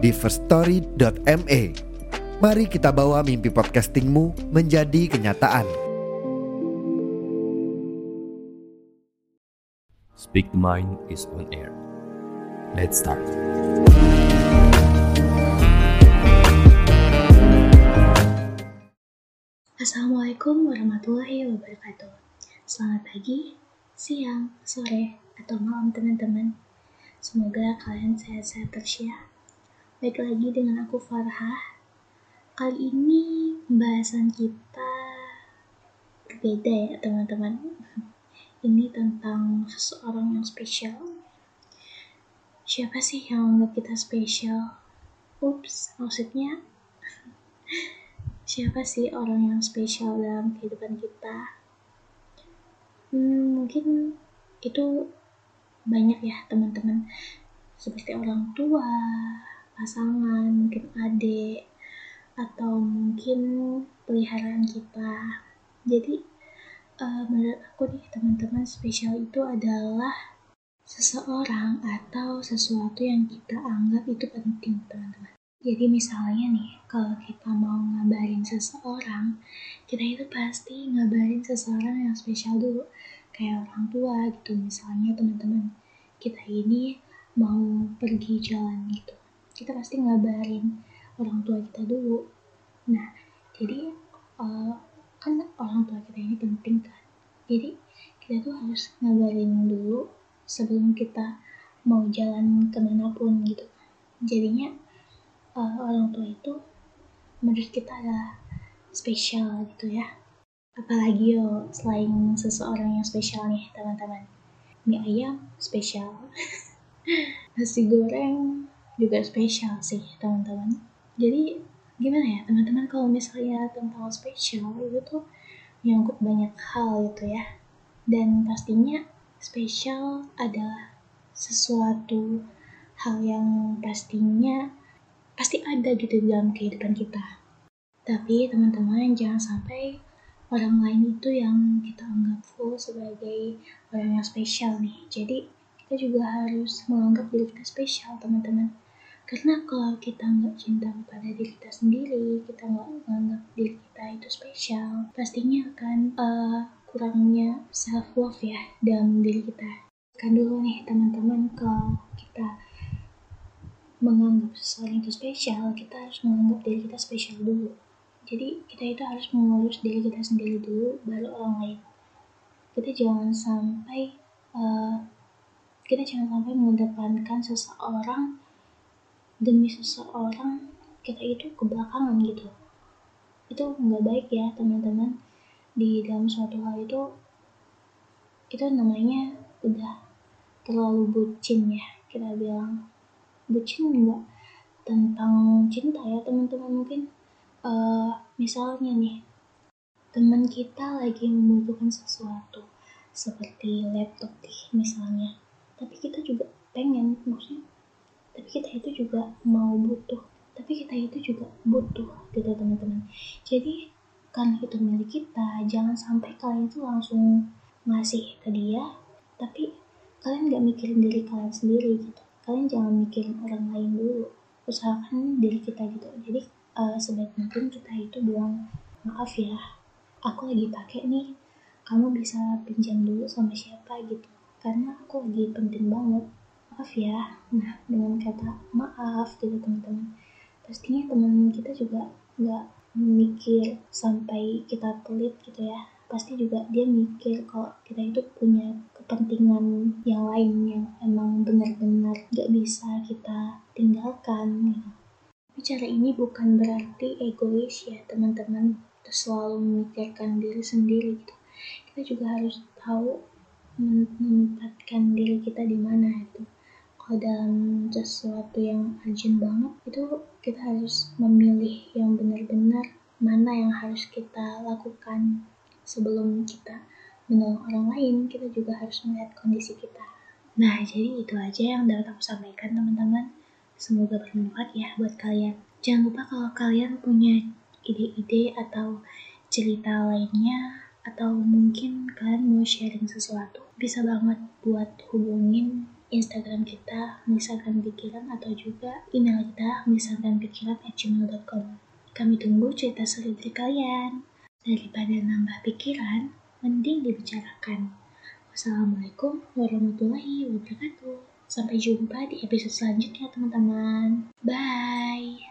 di firststory.me. Mari kita bawa mimpi podcastingmu menjadi kenyataan. Speak the Mind is on air. Let's start. Assalamualaikum warahmatullahi wabarakatuh. Selamat pagi, siang, sore, atau malam teman-teman. Semoga kalian sehat-sehat terus ya. Baik lagi dengan aku Farhah. Kali ini pembahasan kita berbeda ya teman-teman. Ini tentang seseorang yang spesial. Siapa sih yang menurut kita spesial? Ups, maksudnya siapa sih orang yang spesial dalam kehidupan kita? Hmm, mungkin itu banyak ya teman-teman seperti orang tua, pasangan, mungkin adik, atau mungkin peliharaan kita. Jadi uh, menurut aku nih teman-teman spesial itu adalah seseorang atau sesuatu yang kita anggap itu penting teman-teman. Jadi misalnya nih, kalau kita mau ngabarin seseorang, kita itu pasti ngabarin seseorang yang spesial dulu. Kayak orang tua gitu, misalnya teman-teman. Kita ini mau pergi jalan gitu. Kita pasti ngabarin orang tua kita dulu. Nah, jadi uh, kan orang tua kita ini penting kan. Jadi kita tuh harus ngabarin dulu sebelum kita mau jalan ke mana pun gitu. Jadinya uh, orang tua itu menurut kita adalah spesial gitu ya. Apalagi yo selain seseorang yang spesial nih teman-teman. Mie ayam spesial. Nasi goreng juga spesial sih teman-teman. Jadi gimana ya teman-teman kalau misalnya tentang spesial itu tuh menyangkut banyak hal gitu ya. Dan pastinya spesial adalah sesuatu hal yang pastinya pasti ada gitu dalam kehidupan kita. Tapi teman-teman jangan sampai orang lain itu yang kita anggap full sebagai orang yang spesial nih. Jadi kita juga harus menganggap diri kita spesial teman-teman. Karena kalau kita nggak cinta kepada diri kita sendiri, kita nggak menganggap diri kita itu spesial, pastinya akan uh, kurangnya self love ya dalam diri kita. Kan dulu nih teman-teman kalau kita menganggap seseorang itu spesial, kita harus menganggap diri kita spesial dulu. Jadi kita itu harus mengurus diri kita sendiri dulu, baru orang lain. Kita jangan sampai uh, kita jangan sampai mengedepankan seseorang demi seseorang kita itu kebelakangan gitu. Itu nggak baik ya teman-teman. Di dalam suatu hal itu itu namanya udah terlalu bucin ya kita bilang bucin enggak tentang cinta ya teman-teman mungkin uh, misalnya nih teman kita lagi membutuhkan sesuatu seperti laptop nih misalnya tapi kita juga pengen maksudnya kita itu juga mau butuh tapi kita itu juga butuh gitu teman-teman. Jadi karena itu milik kita jangan sampai kalian itu langsung ngasih ke dia tapi kalian gak mikirin diri kalian sendiri gitu. Kalian jangan mikirin orang lain dulu usahakan diri kita gitu. Jadi uh, sebaik mungkin kita itu bilang maaf ya aku lagi pakai nih kamu bisa pinjam dulu sama siapa gitu. Karena aku lagi penting banget maaf ya nah dengan kata maaf gitu teman-teman pastinya teman kita juga nggak mikir sampai kita pelit gitu ya pasti juga dia mikir kalau kita itu punya kepentingan yang lain yang emang benar-benar gak bisa kita tinggalkan gitu. Cara ini bukan berarti egois ya teman-teman selalu memikirkan diri sendiri gitu. Kita juga harus tahu menempatkan diri kita di mana itu. Dalam sesuatu yang urgent banget itu kita harus memilih yang benar-benar mana yang harus kita lakukan sebelum kita menolong orang lain. Kita juga harus melihat kondisi kita. Nah jadi itu aja yang dapat aku sampaikan teman-teman. Semoga bermanfaat ya buat kalian. Jangan lupa kalau kalian punya ide-ide atau cerita lainnya atau mungkin kalian mau sharing sesuatu bisa banget buat hubungin Instagram kita misalkan pikiran atau juga email kita misalkan pikiran gmail.com kami tunggu cerita seru dari kalian. Daripada nambah pikiran mending dibicarakan. Wassalamualaikum warahmatullahi wabarakatuh. Sampai jumpa di episode selanjutnya teman-teman. Bye